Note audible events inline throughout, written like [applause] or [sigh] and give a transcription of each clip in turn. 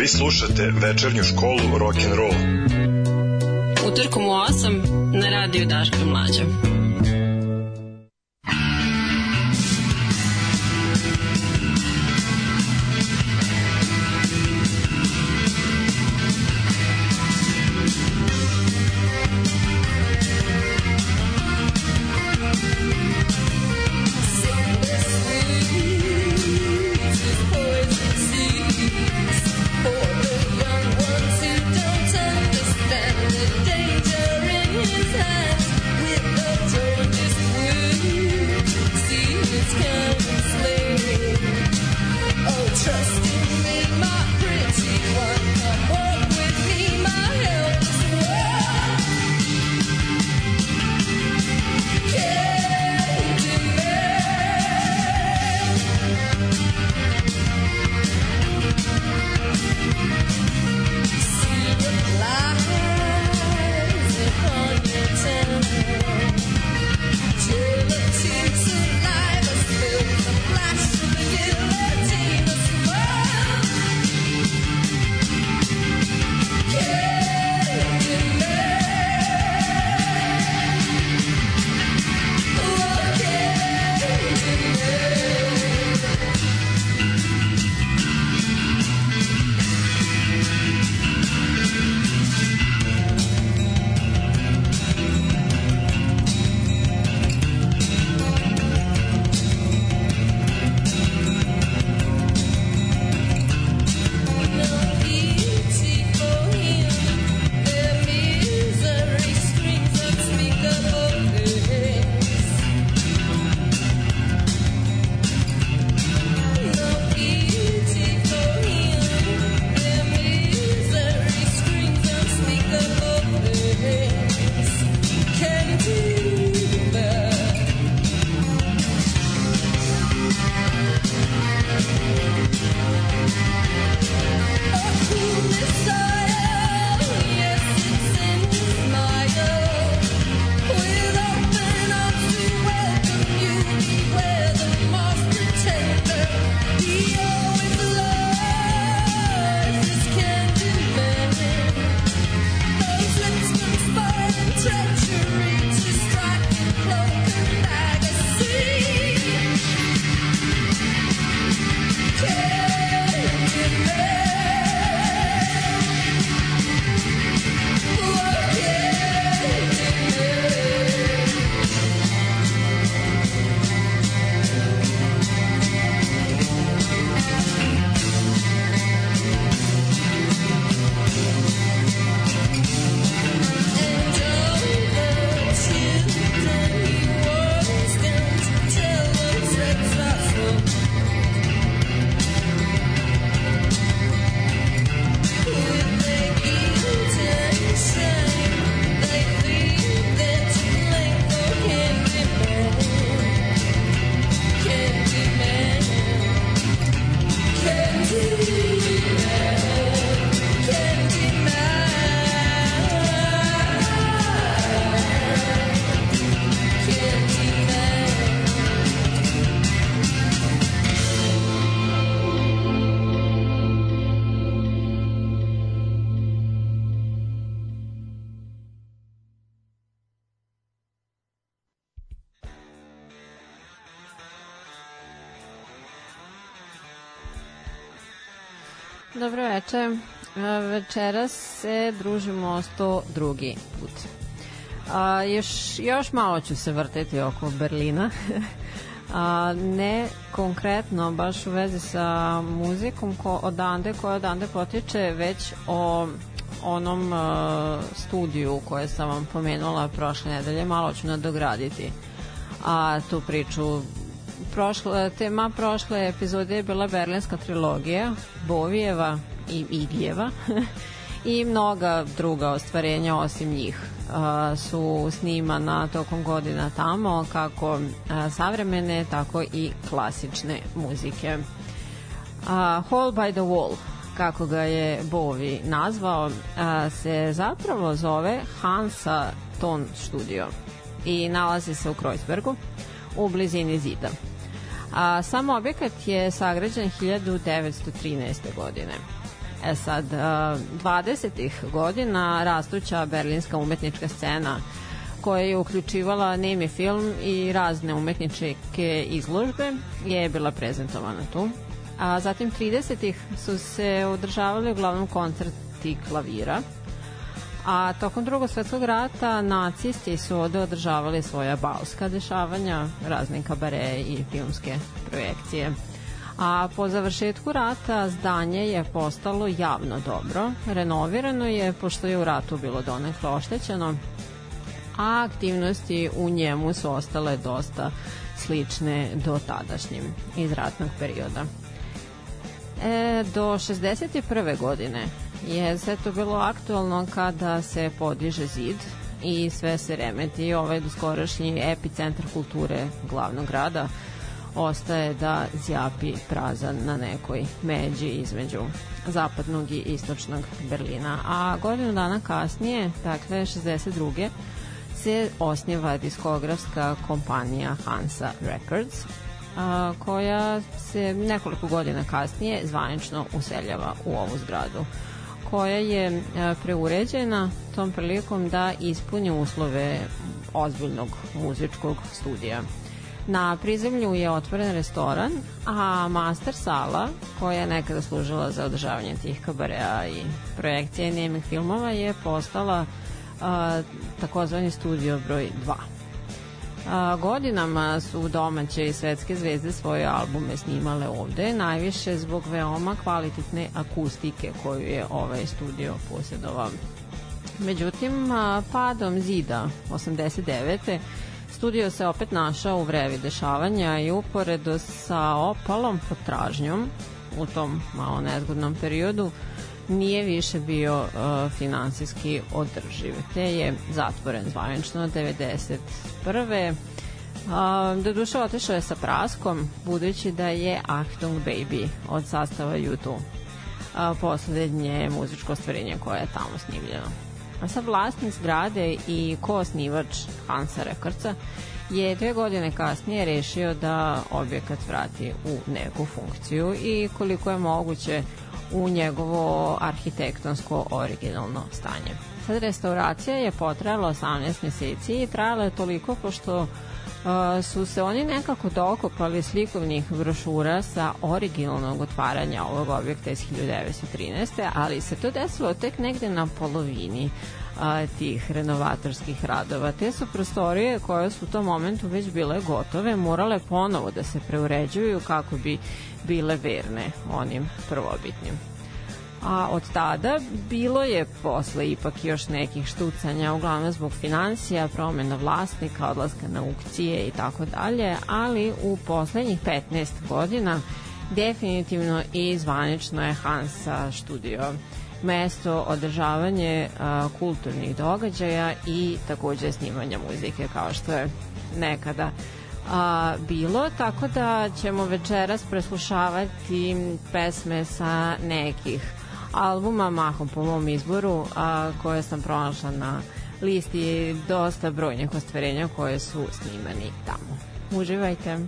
Vi slušate večernju školu rock and roll. Utorkom u 8 na radiju Daška Mlađa. dobro večer. E, večeras se družimo 102. put. A, još, još malo ću se vrteti oko Berlina. [laughs] A, ne konkretno, baš u vezi sa muzikom ko, odande, koja odande potiče, već o onom a, e, studiju koje sam vam pomenula prošle nedelje, malo ću nadograditi a, tu priču prošla, e, tema prošle epizode je bila berlinska trilogija Bovijeva i Igijeva [laughs] i mnoga druga ostvarenja osim njih e, su snimana tokom godina tamo kako e, savremene tako i klasične muzike a, Hall by the Wall kako ga je Bovi nazvao se zapravo zove Hansa Ton Studio i nalazi se u Kreuzbergu u blizini zida. A sam objekat je sagrađen 1913. godine. E sad, 20. godina rastuća berlinska umetnička scena koja je uključivala nemi film i razne umetničke izložbe je bila prezentovana tu. A zatim 30. su se održavali uglavnom koncerti klavira, A tokom drugog svetskog rata nacisti su ovde održavali svoja bauska dešavanja, razne kabare i filmske projekcije. A po završetku rata zdanje je postalo javno dobro, renovirano je pošto je u ratu bilo donekle oštećeno, a aktivnosti u njemu su ostale dosta slične do tadašnjim iz ratnog perioda. E, do 61. godine je sve to bilo aktualno kada se podiže zid i sve se remeti. Ovaj doskorašnji epicentar kulture glavnog grada ostaje da zjapi prazan na nekoj međi između zapadnog i istočnog Berlina. A godinu dana kasnije, dakle 62 se osniva diskografska kompanija Hansa Records, a, koja se nekoliko godina kasnije zvanično useljava u ovu zgradu koja je e, preuređena tom prilikom da ispuni uslove ozbiljnog muzičkog studija. Na prizemlju je otvoren restoran, a master sala, koja je nekada služila za održavanje tih kabarea i projekcije nemih filmova, je postala a, takozvani studio broj 2. A, godinama su domaće i svetske zvezde svoje albume snimale ovde, najviše zbog veoma kvalitetne akustike koju je ovaj studio posjedovao. Međutim, padom zida 89. Studio se opet našao u vrevi dešavanja i uporedo sa opalom potražnjom u tom malo nezgodnom periodu nije više bio uh, finansijski održiv, te je zatvoren zvanično 91. Uh, Doduše otišao je sa praskom, budući da je Achtung Baby od sastava YouTube uh, poslednje muzičko ostvarenje koje je tamo snimljeno. A sad vlasnik zgrade i koosnivač Hansa Rekrca je dve godine kasnije rešio da objekat vrati u neku funkciju i koliko je moguće u njegovo arhitektonsko originalno stanje. Sad restauracija je potrajala 18 meseci i trajala je toliko pošto Uh, su se oni nekako dokopali slikovnih brošura sa originalnog otvaranja ovog objekta iz 1913. ali se to desilo tek negde na polovini. Uh, a, tih renovatorskih radova. Te su prostorije koje su u tom momentu već bile gotove, morale ponovo da se preuređuju kako bi bile verne onim prvobitnim. A od tada bilo je posle ipak još nekih štucanja, uglavnom zbog financija, promena vlasnika, odlaska na aukcije i tako dalje, ali u poslednjih 15 godina definitivno i zvanično je Hansa studio mesto održavanje a, kulturnih događaja i takođe snimanja muzike kao što je nekada a, bilo, tako da ćemo večeras preslušavati pesme sa nekih albuma, mahom po mom izboru, a, koje sam pronašla na listi dosta brojnih ostvarenja koje su snimani tamo. Uživajte!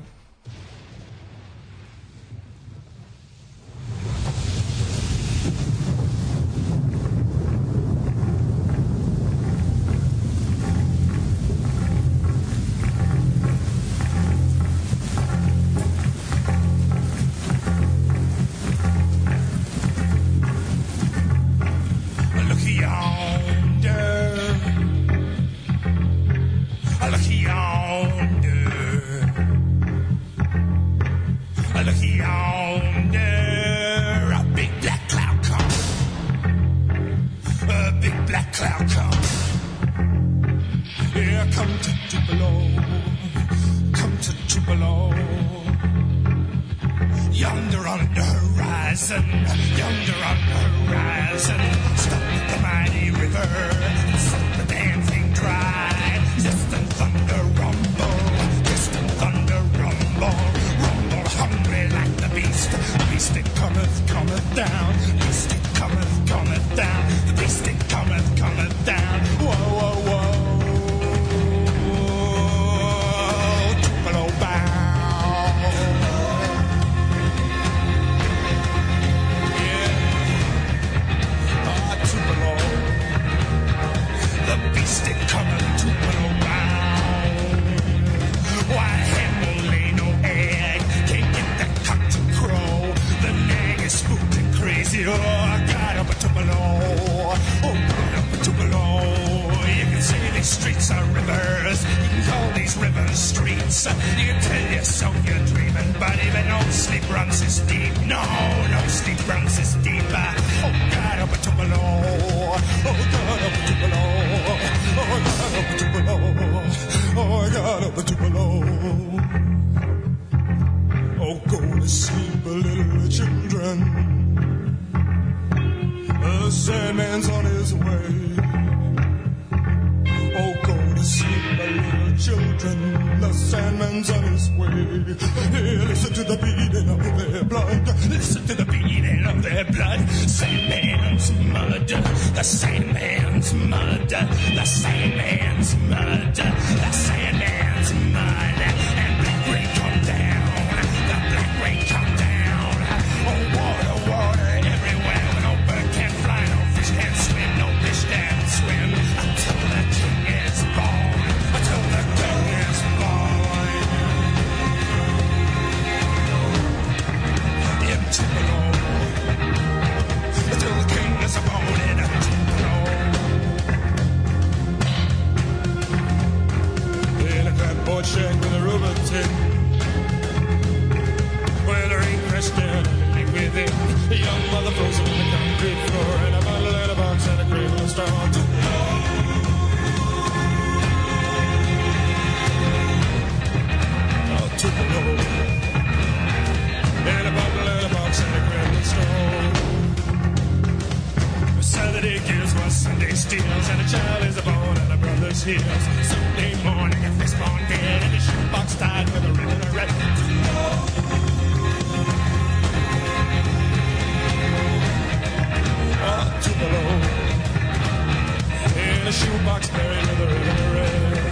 shoebox buried in the river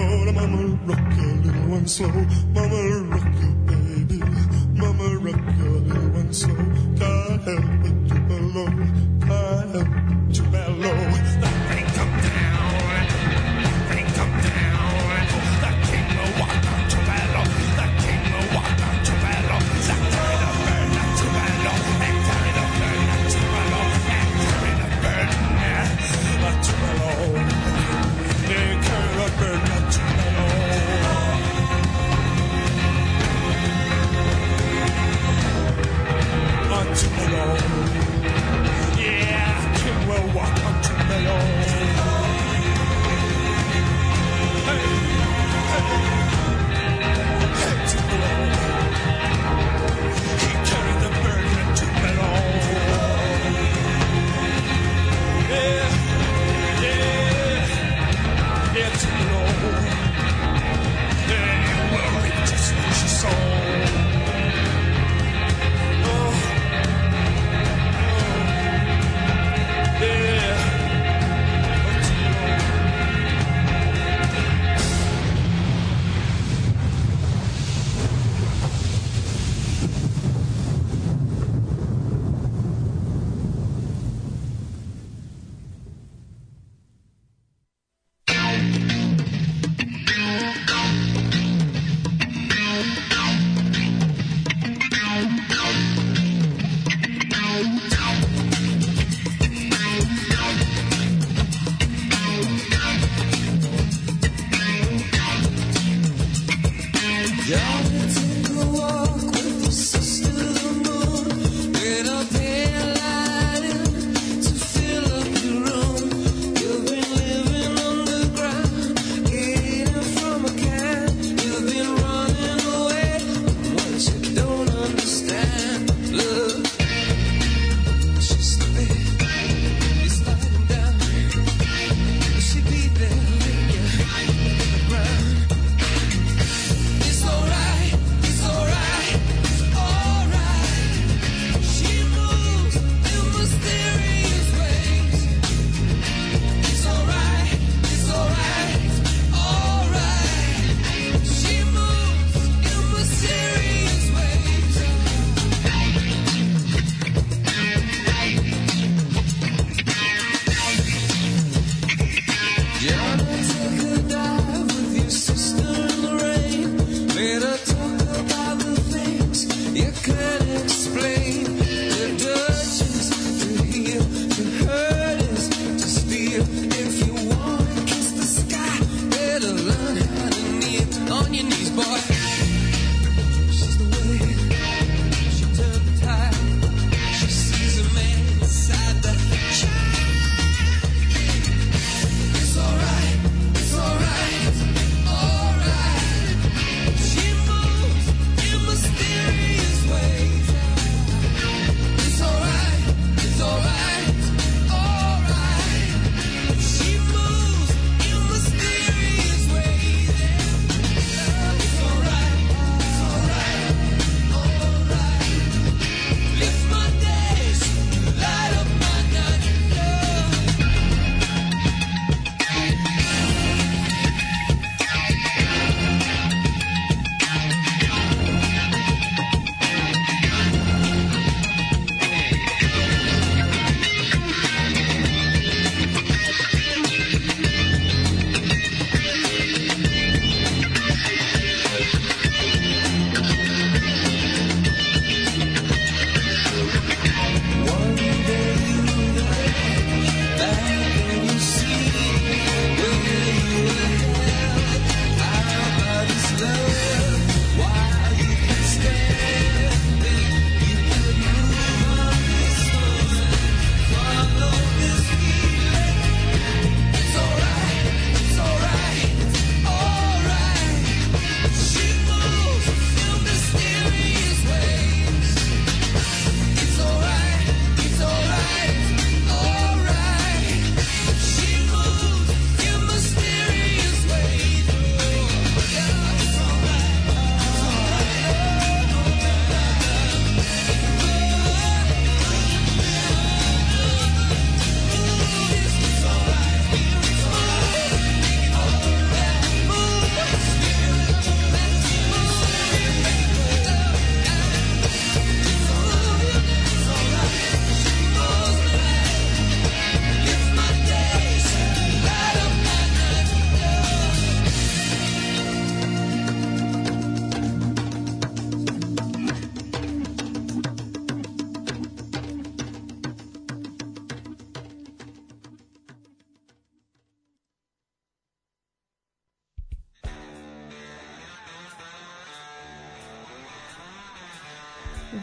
Oh, the mama rock a little and slow, mama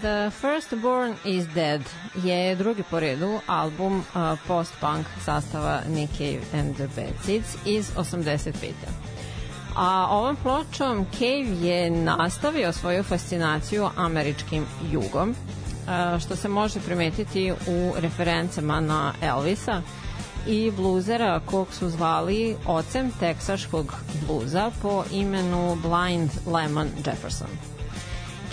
The First Born is Dead je drugi po redu album uh, post-punk sastava Nick Cave and the Bad Seeds iz 85. A ovom pločom Cave je nastavio svoju fascinaciju američkim jugom, uh, što se može primetiti u referencama na Elvisa i bluzera kog su zvali ocem teksaškog bluza po imenu Blind Lemon Jefferson.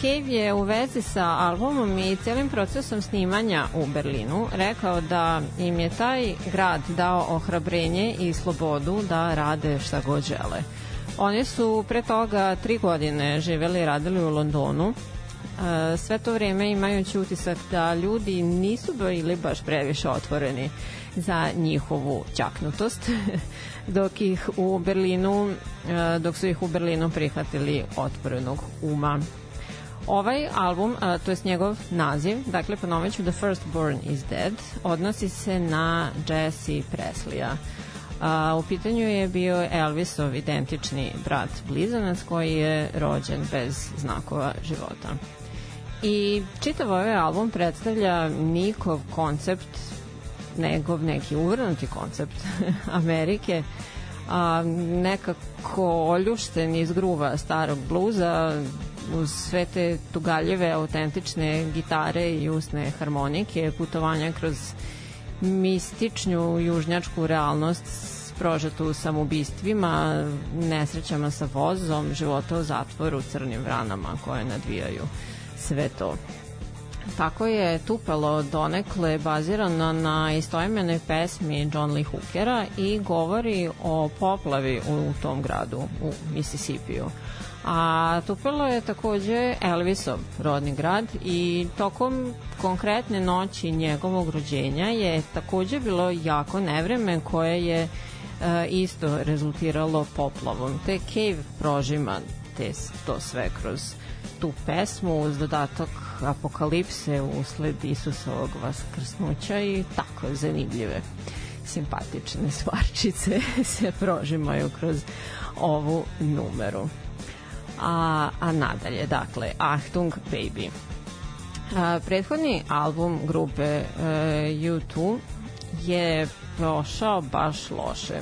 Cave je u vezi sa albumom i celim procesom snimanja u Berlinu rekao da im je taj grad dao ohrabrenje i slobodu da rade šta god žele. Oni su pre toga tri godine živeli i radili u Londonu, e, sve to vreme imajući utisak da ljudi nisu bili baš previše otvoreni za njihovu čaknutost [laughs] dok ih u Berlinu e, dok su ih u Berlinu prihvatili otvorenog uma Ovaj album, a, to je njegov naziv, dakle ponovit ću The First Born is Dead, odnosi se na Jesse Presleya. A, u pitanju je bio Elvisov identični brat blizanac koji je rođen bez znakova života. I čitav ovaj album predstavlja Nikov koncept, negov neki uvrnuti koncept [laughs] Amerike, a, nekako oljušten iz gruva starog bluza, uz sve te tugaljive, autentične gitare i usne harmonike, putovanja kroz mističnju južnjačku realnost prožetu u samoubistvima, nesrećama sa vozom, života u zatvoru, crnim vranama koje nadvijaju sve to. Tako je Tupelo donekle bazirano na istoimenoj pesmi John Lee Hookera i govori o poplavi u tom gradu, u Mississippiju a Tupelo je takođe Elvisov rodni grad i tokom konkretne noći njegovog rođenja je takođe bilo jako nevreme koje je e, isto rezultiralo poplavom. Te Cave prožima te, to sve kroz tu pesmu uz dodatak apokalipse usled Isusovog vaskrsnuća i tako zanimljive simpatične stvarčice [laughs] se prožimaju kroz ovu numeru a, a nadalje, dakle, Achtung Baby. A, prethodni album grupe e, U2 je prošao baš loše.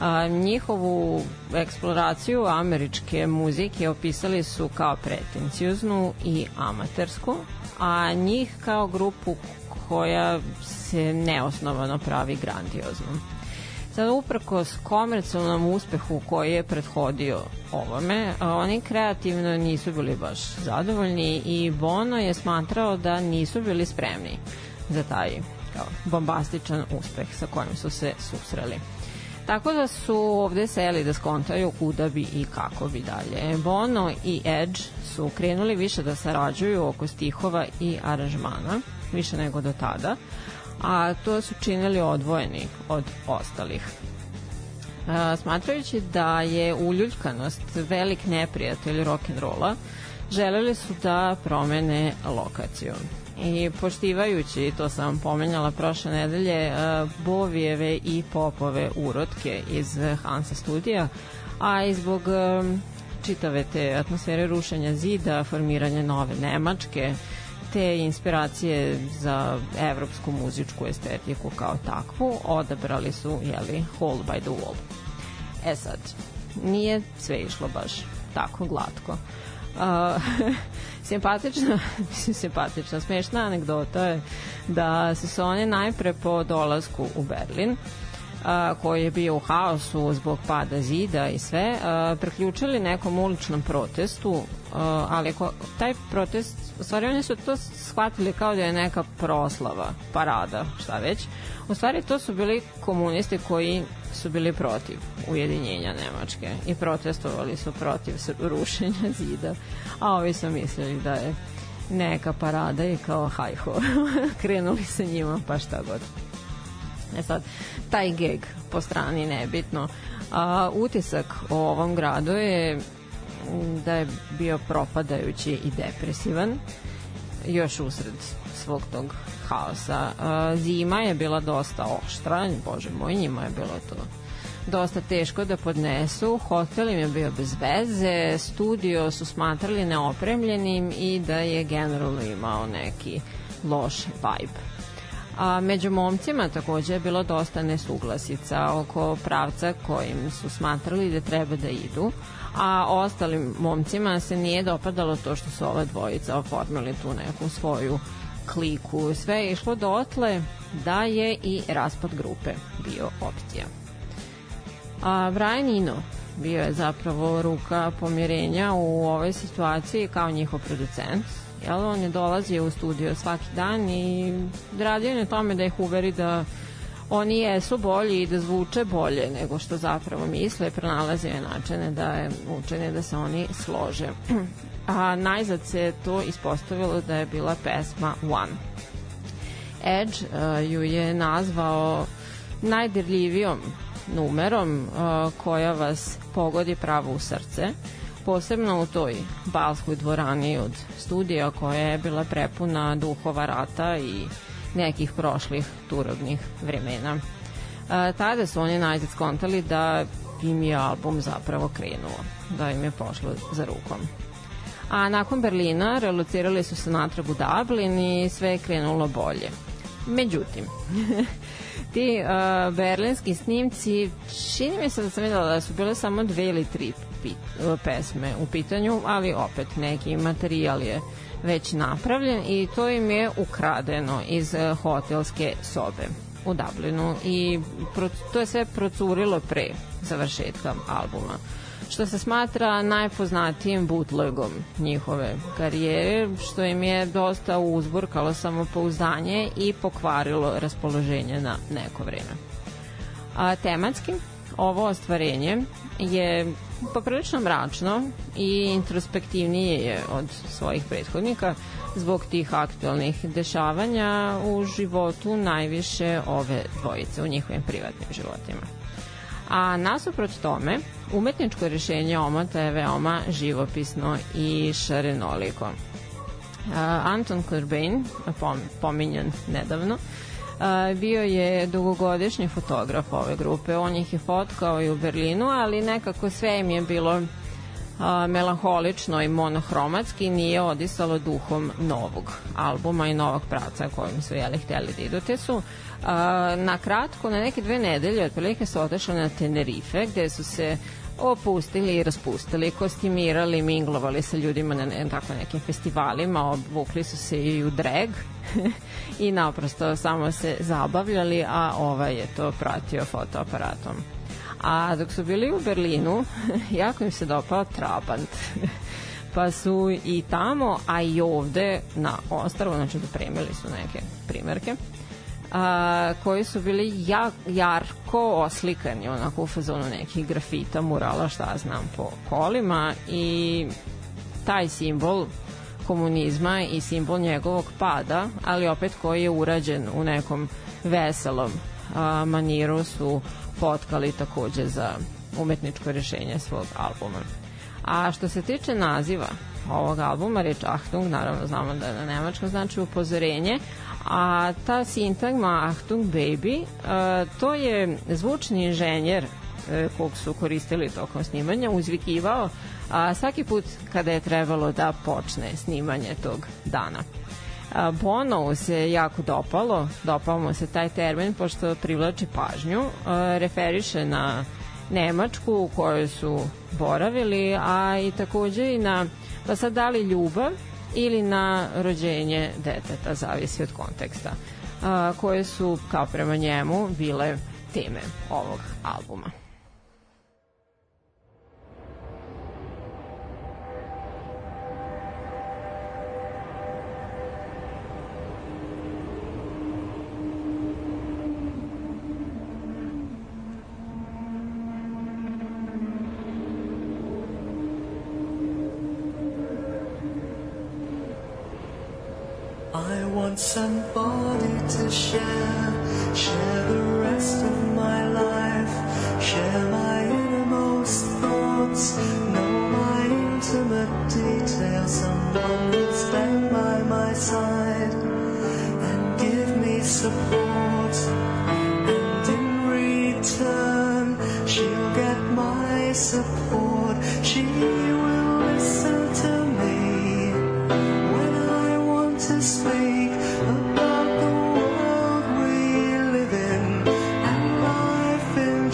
A, njihovu eksploraciju američke muzike opisali su kao pretencijuznu i amatersku, a njih kao grupu koja se neosnovano pravi grandioznom. Sad, uprkos komercijalnom uspehu koji je prethodio ovome, oni kreativno nisu bili baš zadovoljni i Bono je smatrao da nisu bili spremni za taj kao, bombastičan uspeh sa kojim su se susreli. Tako da su ovde seli da skontaju kuda bi i kako bi dalje. Bono i Edge su krenuli više da sarađuju oko stihova i aranžmana, više nego do tada a to su činili odvojeni od ostalih. E, smatrajući da je uljuljkanost velik neprijatelj rock'n'rolla, želeli su da promene lokaciju. I poštivajući, to sam pomenjala prošle nedelje, e, Bovijeve i Popove urotke iz Hansa studija, a i zbog e, čitave te atmosfere rušenja zida, formiranja nove Nemačke, te inspiracije za evropsku muzičku estetiku kao takvu odabrali su jeli, Hole by the Wall. E sad, nije sve išlo baš tako glatko. Uh, [laughs] simpatična, [laughs] mislim simpatična, smešna anegdota je da se Sonja najpre po dolasku u Berlin uh, koji je bio u haosu zbog pada zida i sve, uh, preključili nekom uličnom protestu, a, ali ko, taj protest u stvari oni su to shvatili kao da je neka proslava, parada, šta već. U stvari to su bili komunisti koji su bili protiv ujedinjenja Nemačke i protestovali su protiv rušenja zida, a ovi su mislili da je neka parada i kao hajho, [laughs] krenuli se njima pa šta god. E sad, taj geg po strani nebitno. A, utisak o ovom gradu je da je bio propadajući i depresivan još usred svog tog haosa. Zima je bila dosta oštra, bože moj, njima je bilo to dosta teško da podnesu, hotel im je bio bez veze, studio su smatrali neopremljenim i da je generalno imao neki loš vibe. A među momcima takođe je bilo dosta nesuglasica oko pravca kojim su smatrali da treba da idu, a ostalim momcima se nije dopadalo to što su ova dvojica oformili tu neku svoju kliku. Sve je išlo dotle da je i raspad grupe bio opcija. A Brian Eno bio je zapravo ruka pomirenja u ovoj situaciji kao njihov producent. Jel, on je dolazio u studio svaki dan i radio je na tome da ih uveri da oni jesu bolji i da zvuče bolje nego što zapravo misle, pronalazio je načine da je učenje da se oni slože. [clears throat] A najzad se to ispostavilo da je bila pesma One. Edge uh, ju je nazvao najdirljivijom numerom uh, koja vas pogodi pravo u srce posebno u toj balskoj dvorani od studija koja je bila prepuna duhova rata i uh, nekih prošlih turovnih vremena. E, tada su oni najzad skontali da im je album zapravo krenuo, da im je pošlo za rukom. A nakon Berlina relocirali su se natrag u Dublin i sve je krenulo bolje. Međutim, [laughs] ti uh, berlinski snimci, čini mi se da sam videla da su bile samo dve ili tri pit, e, pesme u pitanju, ali opet neki materijal je uh, već napravljen i to im je ukradeno iz e, hotelske sobe u Dublinu i to je sve procurilo pre završetka albuma što se smatra najpoznatijim bootlegom njihove karijere, što im je dosta uzburkalo samopouzdanje i pokvarilo raspoloženje na neko vreme. A tematski, ovo ostvarenje je poprilično mračno i introspektivnije je od svojih prethodnika zbog tih aktualnih dešavanja u životu najviše ove dvojice u njihovim privatnim životima. A nasuprot tome, umetničko rešenje omota je veoma živopisno i šarenoliko. Uh, Anton Corbijn, pom, pominjan nedavno, bio je dugogodišnji fotograf ove grupe. On ih je fotkao i u Berlinu, ali nekako sve im je bilo a, melanholično i monohromatski nije odisalo duhom novog albuma i novog praca kojim su jeli hteli da idu. Te su a, na kratko, na neke dve nedelje otprilike su otišli na Tenerife gde su se opustili i raspustili, kostimirali, minglovali sa ljudima na ne, tako nekim festivalima, obvukli su se i u drag [laughs] i naprosto samo se zabavljali, a ovaj je to pratio fotoaparatom. A dok su bili u Berlinu, [laughs] jako im se dopao Trabant. [laughs] pa su i tamo, a i ovde na ostrvu, znači dopremili da su neke primerke a, koji su bili ja, jarko oslikani onako u fazonu nekih grafita, murala, šta znam, po kolima i taj simbol komunizma i simbol njegovog pada, ali opet koji je urađen u nekom veselom a, maniru su potkali takođe za umetničko rešenje svog albuma. A što se tiče naziva ovog albuma, reč Achtung, naravno znamo da na nemačkom znači upozorenje, A ta sintagma Achtung Baby, e, to je zvučni inženjer e, kog su koristili tokom snimanja, uzvikivao a, svaki put kada je trebalo da počne snimanje tog dana. Bono se jako dopalo, dopao mu se taj termin pošto privlači pažnju, a, e, referiše na Nemačku u kojoj su boravili, a i takođe i na, pa sad da li ljubav ili na rođenje deteta, zavisi od konteksta, koje su, kao prema njemu, bile teme ovog albuma. Somebody to share, share.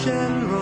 general.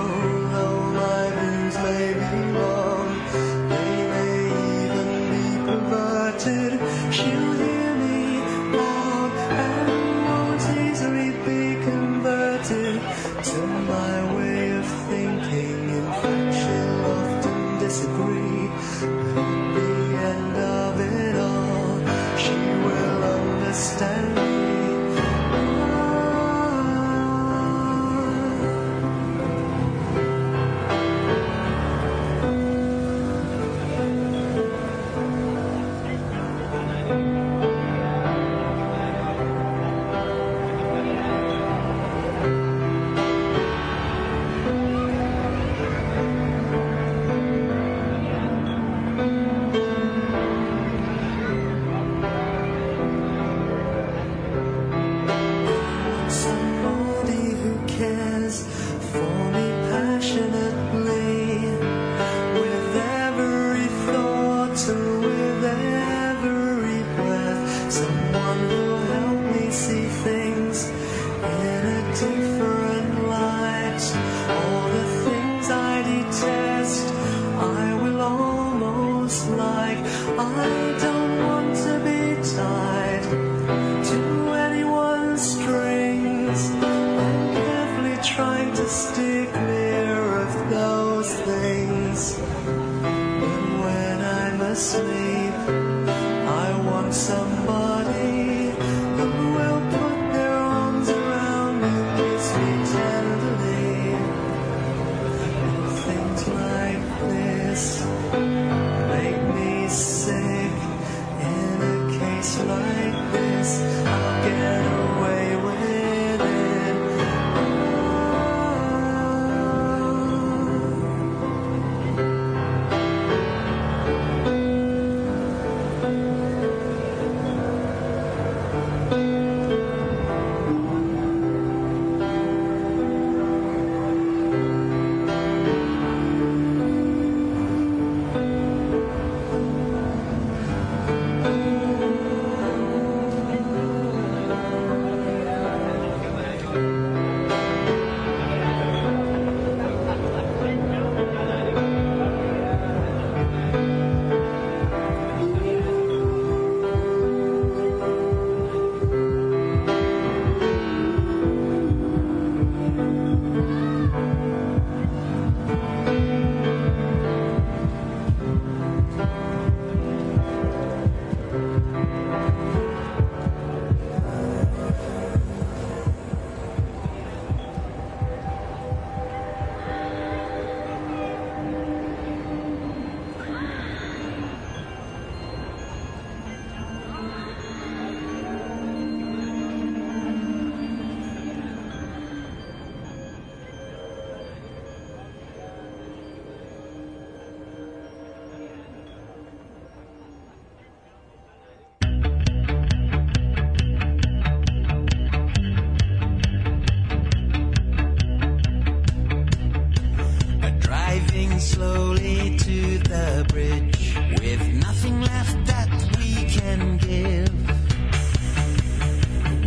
slowly to the bridge with nothing left that we can give.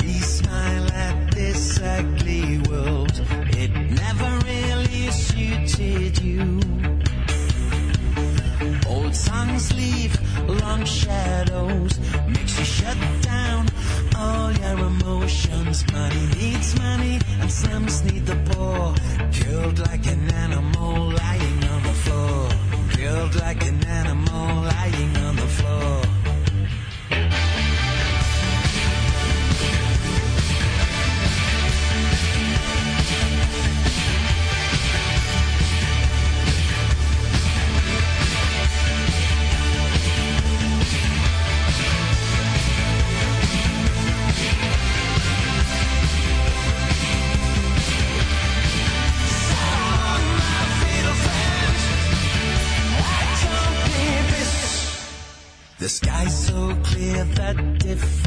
We smile at this ugly world, it never really suited you. Old songs leave long shadows, makes you shut down all your emotions. Money needs money, and slums need the poor, killed like an animal. Like Curled like an animal lying if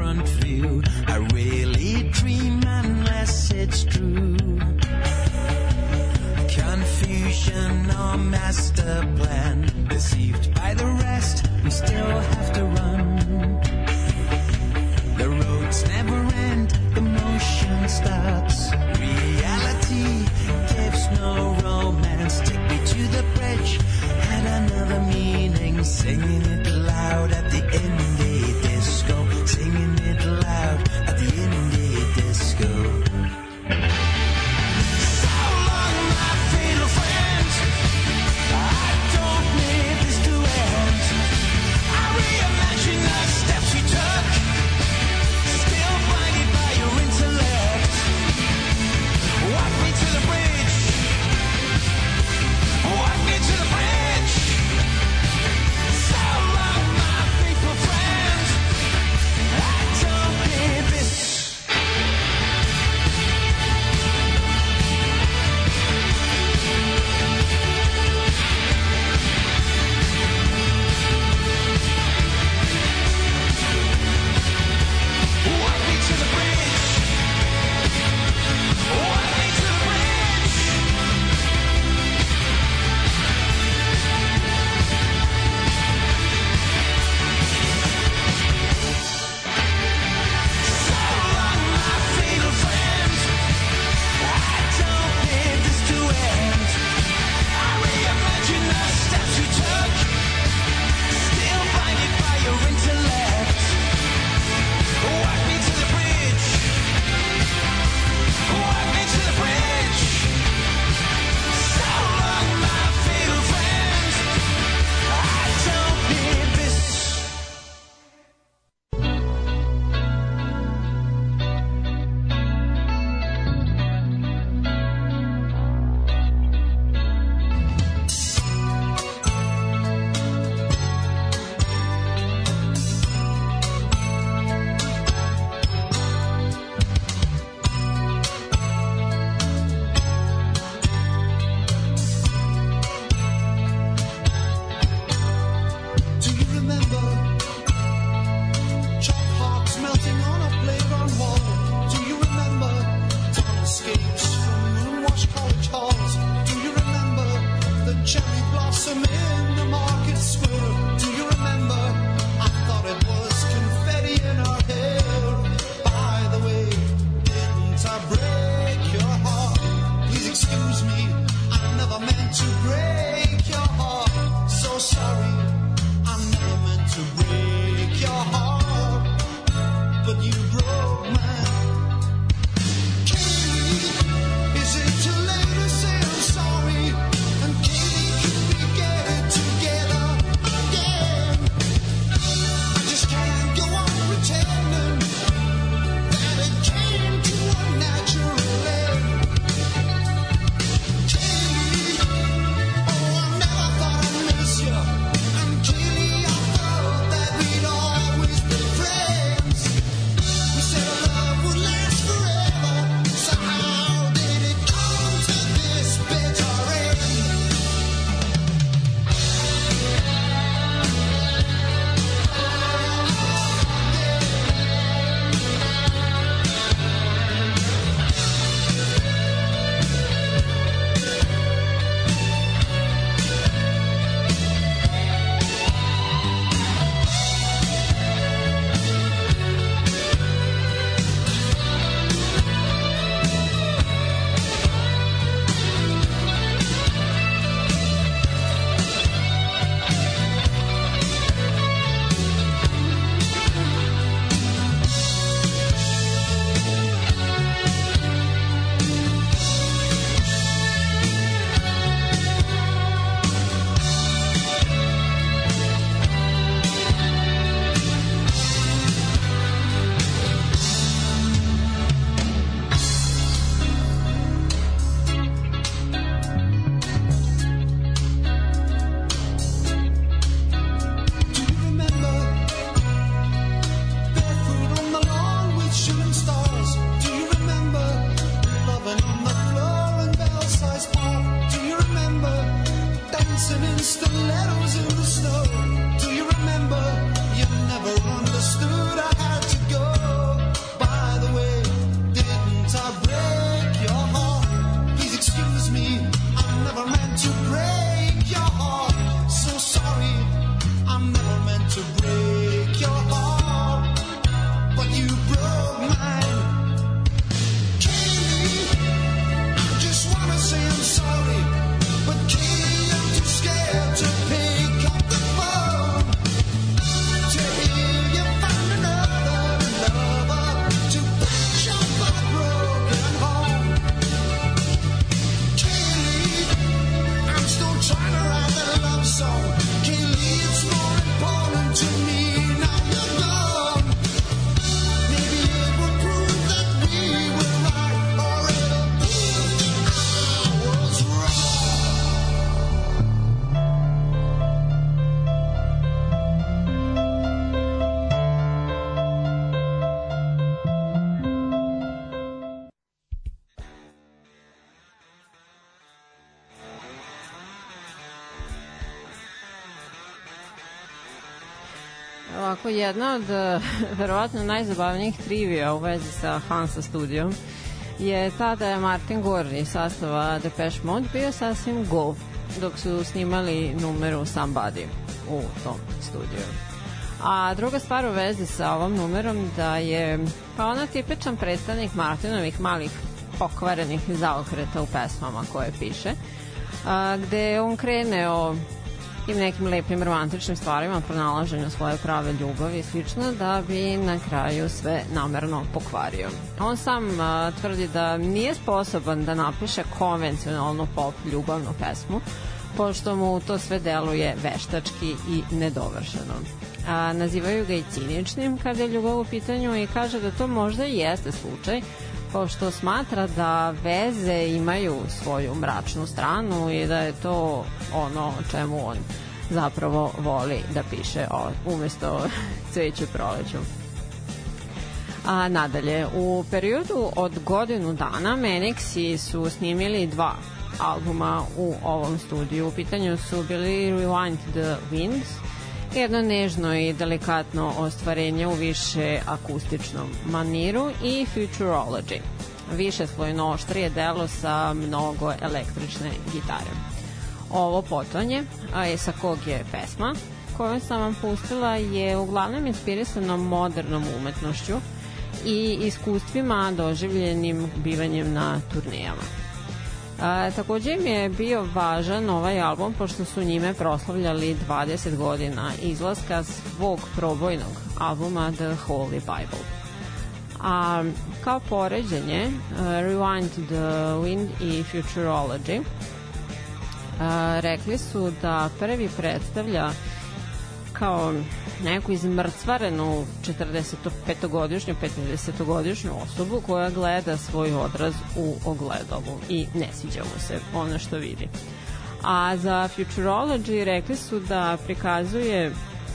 svakako jedna od [laughs] verovatno najzabavnijih trivija u vezi sa Hansa studijom je ta da je Martin Gore iz sastava Depeche Mode bio sasvim gov dok su snimali numeru Somebody u tom studiju. A druga stvar u vezi sa ovom numerom da je pa ona tipičan predstavnik Martinovih malih pokvarenih zaokreta u pesmama koje piše, a, gde on krene o tim nekim lepim romantičnim stvarima, pronalaženju svoje prave ljubavi i slično, da bi na kraju sve namerno pokvario. On sam a, tvrdi da nije sposoban da napiše konvencionalnu pop ljubavnu pesmu, pošto mu to sve deluje veštački i nedovršeno. A, nazivaju ga i ciničnim kada je ljubav u pitanju i kaže da to možda i jeste slučaj, pošto smatra da veze imaju svoju mračnu stranu i da je to ono čemu on zapravo voli da piše o, umesto [laughs] cveće proleću. A nadalje, u periodu od godinu dana Menexi su snimili dva albuma u ovom studiju. U pitanju su bili Rewind the Winds jedno nežno i delikatno ostvarenje u više akustičnom maniru i futurology. Više slojno oštrije delo sa mnogo električne gitare. Ovo potonje, a je sa kog je pesma, koju sam vam pustila je uglavnom inspirisano modernom umetnošću i iskustvima doživljenim bivanjem na turnijama. A, takođe im je bio važan ovaj album pošto su njime proslavljali 20 godina izlaska svog probojnog albuma The Holy Bible. A kao poređenje uh, Rewind the Wind i Futurology uh, rekli su da prvi predstavlja uh, kao neku izmrcvarenu 45-godišnju, 50-godišnju osobu koja gleda svoj odraz u ogledalu i ne sviđa mu se ono što vidi. A za Futurology rekli su da prikazuje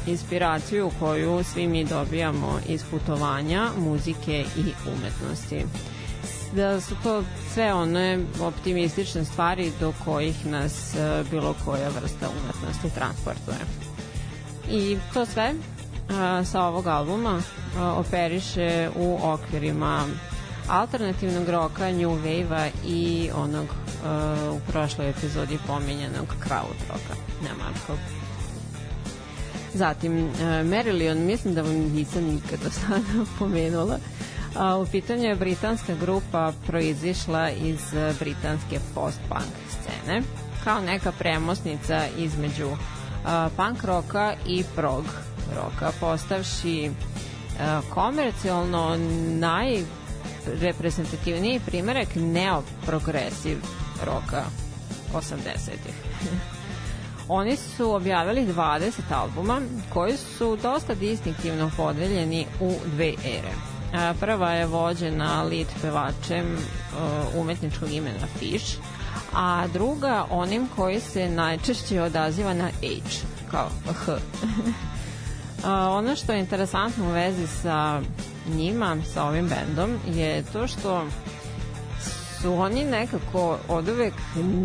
inspiraciju koju svi mi dobijamo iz putovanja, muzike i umetnosti da su to sve one optimistične stvari do kojih nas eh, bilo koja vrsta umetnosti transportuje i to sve a, sa ovog albuma a, operiše u okvirima alternativnog roka, new wave-a i onog uh, u prošloj epizodi pominjenog crowd roka, nemarkog. Zatim, uh, Marillion, mislim da vam nisam nikada [laughs] sada pomenula, a uh, u pitanju je britanska grupa proizišla iz britanske post-punk scene, kao neka premosnica između punk roka i prog roka, postavši komercijalno najreprezentativniji primerek neoprogresiv roka 80-ih. [laughs] Oni su objavili 20 albuma koji su dosta distinktivno podeljeni u dve ere. Prva je vođena lead pevačem umetničkog imena Fish, a druga onim koji se najčešće odaziva na H, kao H. [laughs] a, ono što je interesantno u vezi sa njima, sa ovim bendom, je to što su oni nekako od uvek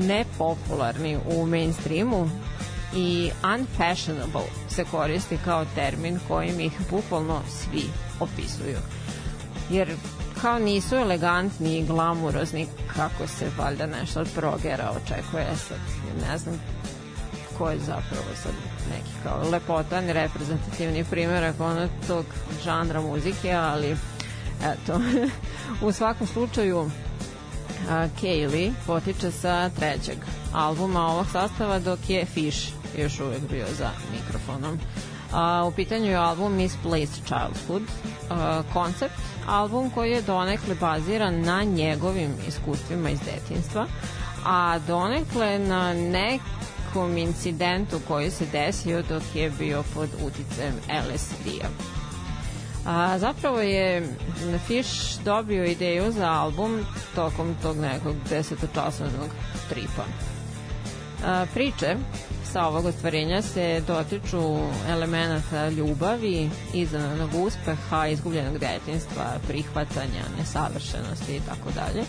nepopularni u mainstreamu i unfashionable se koristi kao termin kojim ih bukvalno svi opisuju. Jer kao nisu elegantni i glamurozni kako se valjda nešto od progera očekuje e sad ne znam ko je zapravo sad neki kao lepotan reprezentativni primjerak ono tog žanra muzike ali eto [laughs] u svakom slučaju Kaylee potiče sa trećeg albuma ovog sastava dok je Fish još uvek bio za mikrofonom a, u pitanju je album Place Childhood a, koncept album koji je donekle baziran na njegovim iskustvima iz detinstva, a donekle na nekom incidentu koji se desio dok je bio pod uticajem LSD-a. A, zapravo je Fish dobio ideju za album tokom tog nekog desetočasovnog tripa. A, priče sa ovog ostvarenja se dotiču elemenata ljubavi, iznanog uspeha, izgubljenog detinstva, prihvatanja, nesavršenosti i tako dalje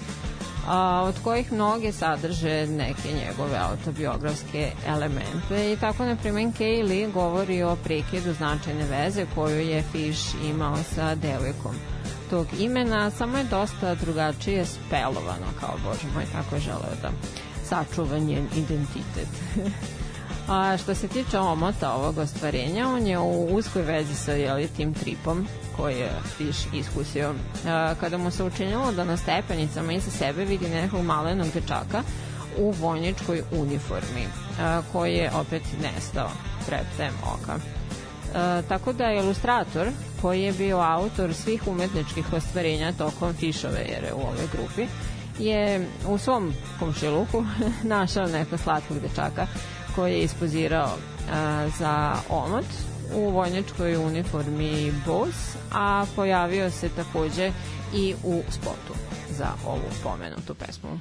a, od kojih mnoge sadrže neke njegove autobiografske elemente i tako na primjer Kaylee govori o prekidu značajne veze koju je Fish imao sa devojkom tog imena, samo je dosta drugačije spelovano, kao bože moj, tako je želeo da sačuva njen identitet. [laughs] A što se tiče omota ovog ostvarenja, on je u uskoj vezi sa jeli, tim tripom koji je Fish iskusio. A, kada mu se učinilo da na stepenicama iza sebe vidi nekog malenog dečaka u vojničkoj uniformi, a, koji je opet nestao pred tem oka. E, tako da je ilustrator koji je bio autor svih umetničkih ostvarenja tokom Fišove ere u ovoj grupi je u svom komšiluku [laughs] našao nekog slatkog dečaka koji je ispozirao za omot u vojničkoj uniformi BOS, a pojavio se takođe i u spotu za ovu pomenutu pesmu.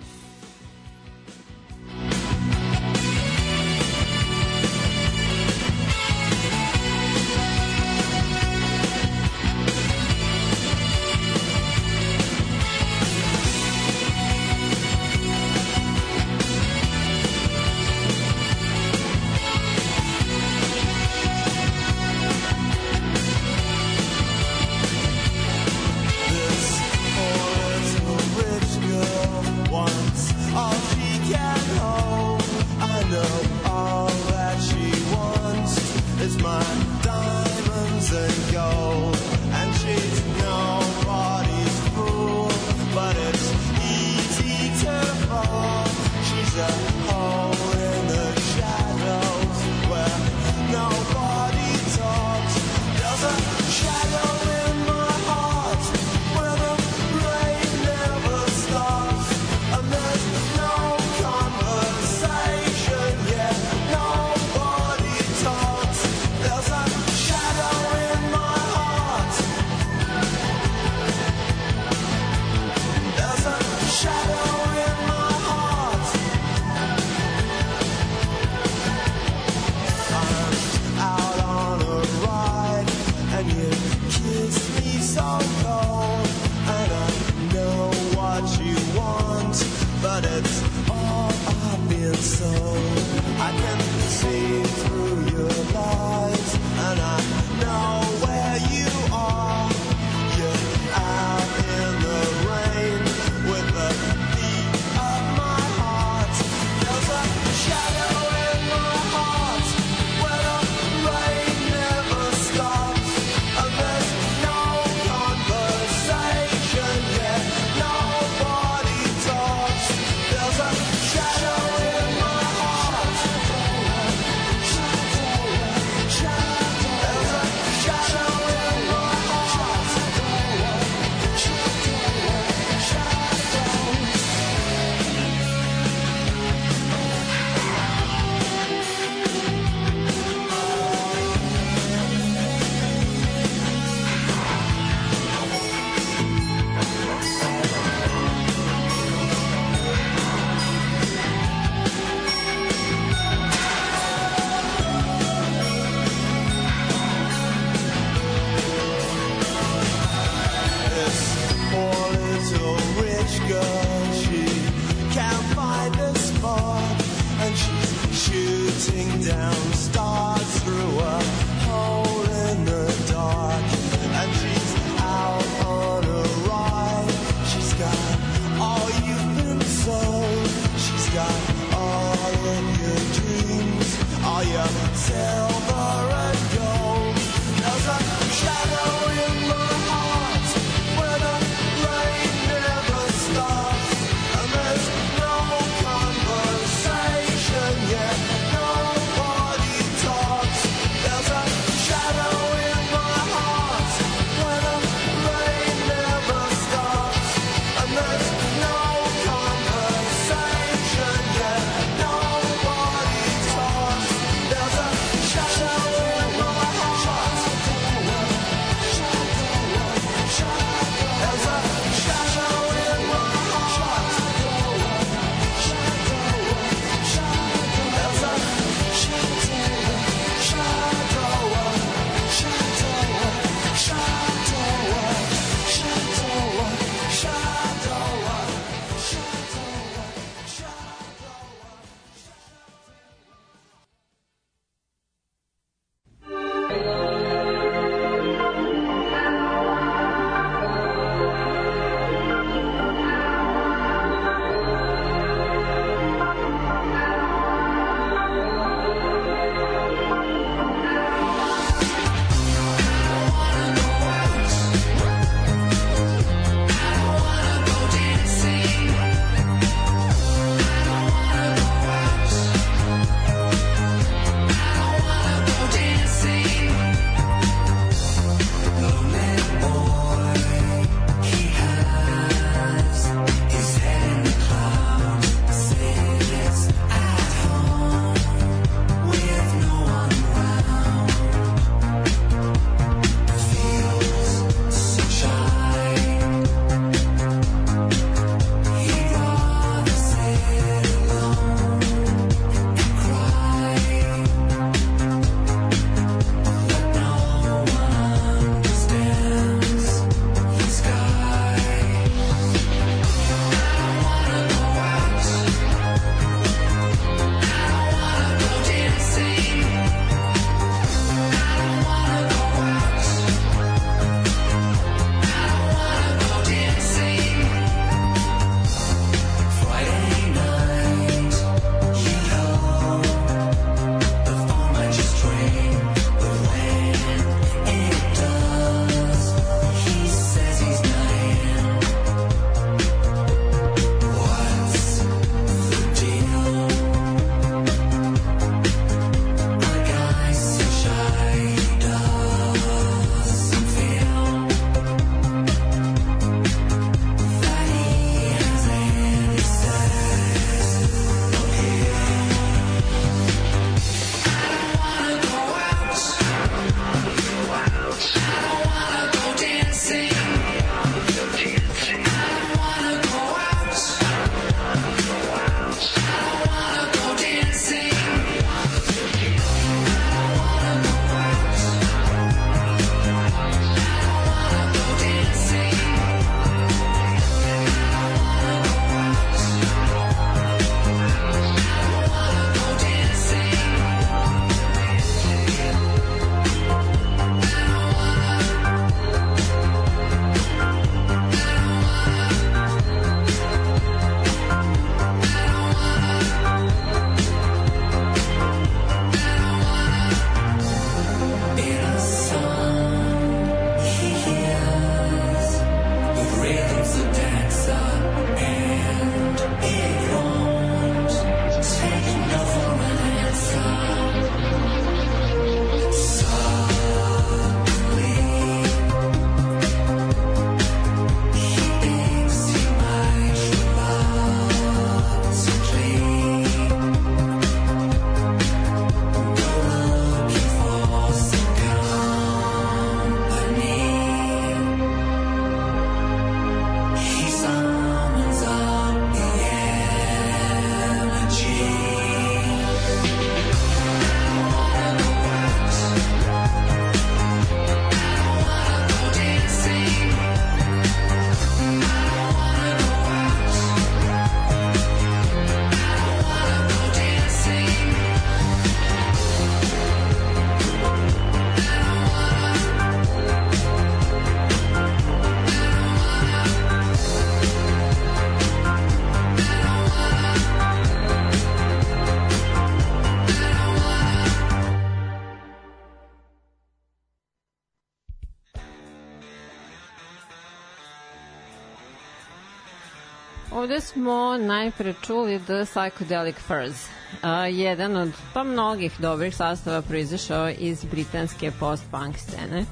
ovde smo najpre čuli The Psychedelic Furs. Uh, jedan od pa mnogih dobrih sastava proizašao iz britanske post-punk scene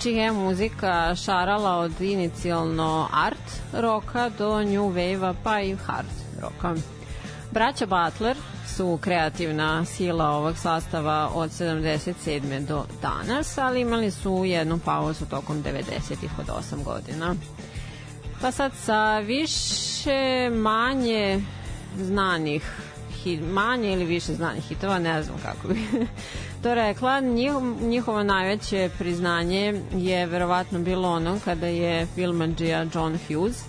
čija je muzika šarala od inicijalno art roka do new wave-a pa i hard roka. Braća Butler su kreativna sila ovog sastava od 77. do danas, ali imali su jednu pauzu tokom 90-ih od 8 godina. Pa sad sa više manje znanih hit, manje ili više znanih hitova, ne znam kako bi [laughs] to rekla. Njiho, njihovo najveće priznanje je verovatno bilo ono kada je filmađija John Hughes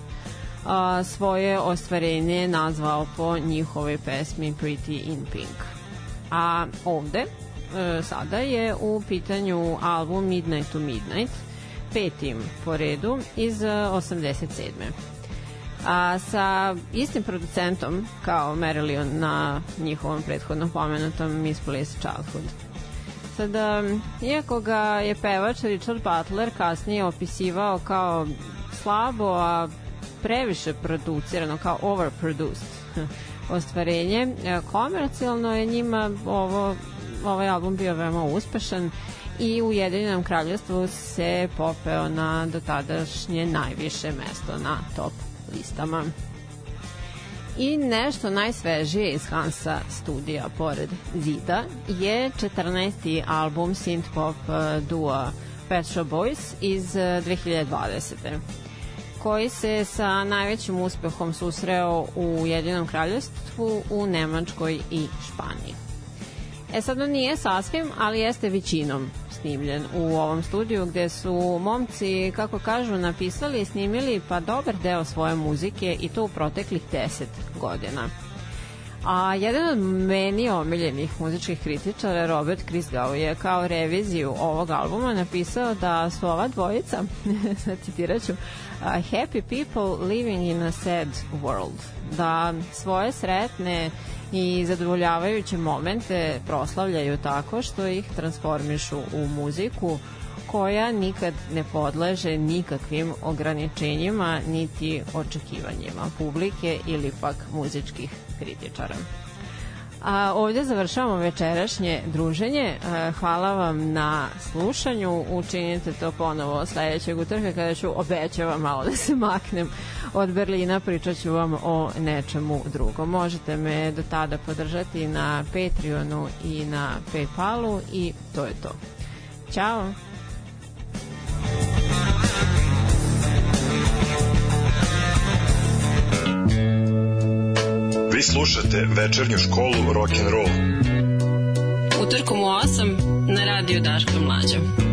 a, svoje ostvarenje nazvao po njihovoj pesmi Pretty in Pink. A ovde e, sada je u pitanju album Midnight to Midnight petim po redu iz 87. E, a sa istim producentom kao Marillion na njihovom prethodnom pomenutom Miss Police Childhood. Sada, iako ga je pevač Richard Butler kasnije opisivao kao slabo, a previše producirano, kao overproduced [laughs] ostvarenje, e, komercijalno je njima ovo, ovaj album bio veoma uspešan i u Jedinjenom kraljevstvu se popeo na dotadašnje najviše mesto na top listama. I nešto najsvežije iz Hansa studija pored Zida je 14. album synth-pop eh, dua Pet Shop Boys iz 2020 eh, koji se sa najvećim uspehom susreo u Jedinom kraljevstvu u Nemačkoj i Španiji. E sad on nije sasvim, ali jeste većinom snimljen u ovom studiju gde su momci, kako kažu, napisali i snimili pa dobar deo svoje muzike i to u proteklih 10 godina. A jedan od meni omiljenih muzičkih kritičara Robert Krisgau je kao reviziju ovog albuma napisao da su ova dvojica, [laughs] citiraću, happy people living in a sad world, da svoje sretne i zadovoljavajuće momente proslavljaju tako što ih transformišu u muziku koja nikad ne podlaže nikakvim ograničenjima niti očekivanjima publike ili pak muzičkih kritičara. A ovdje završavamo večerašnje druženje. Hvala vam na slušanju. Učinite to ponovo sledećeg utorka kada ću obećavam malo da se maknem od Berlina pričat ću vam o nečemu drugom. Možete me do tada podržati na Patreonu i na Paypalu i to je to. Ćao! Vi slušate večernju školu rock and roll. Utorkom u 8 na radio Daško Mlađa.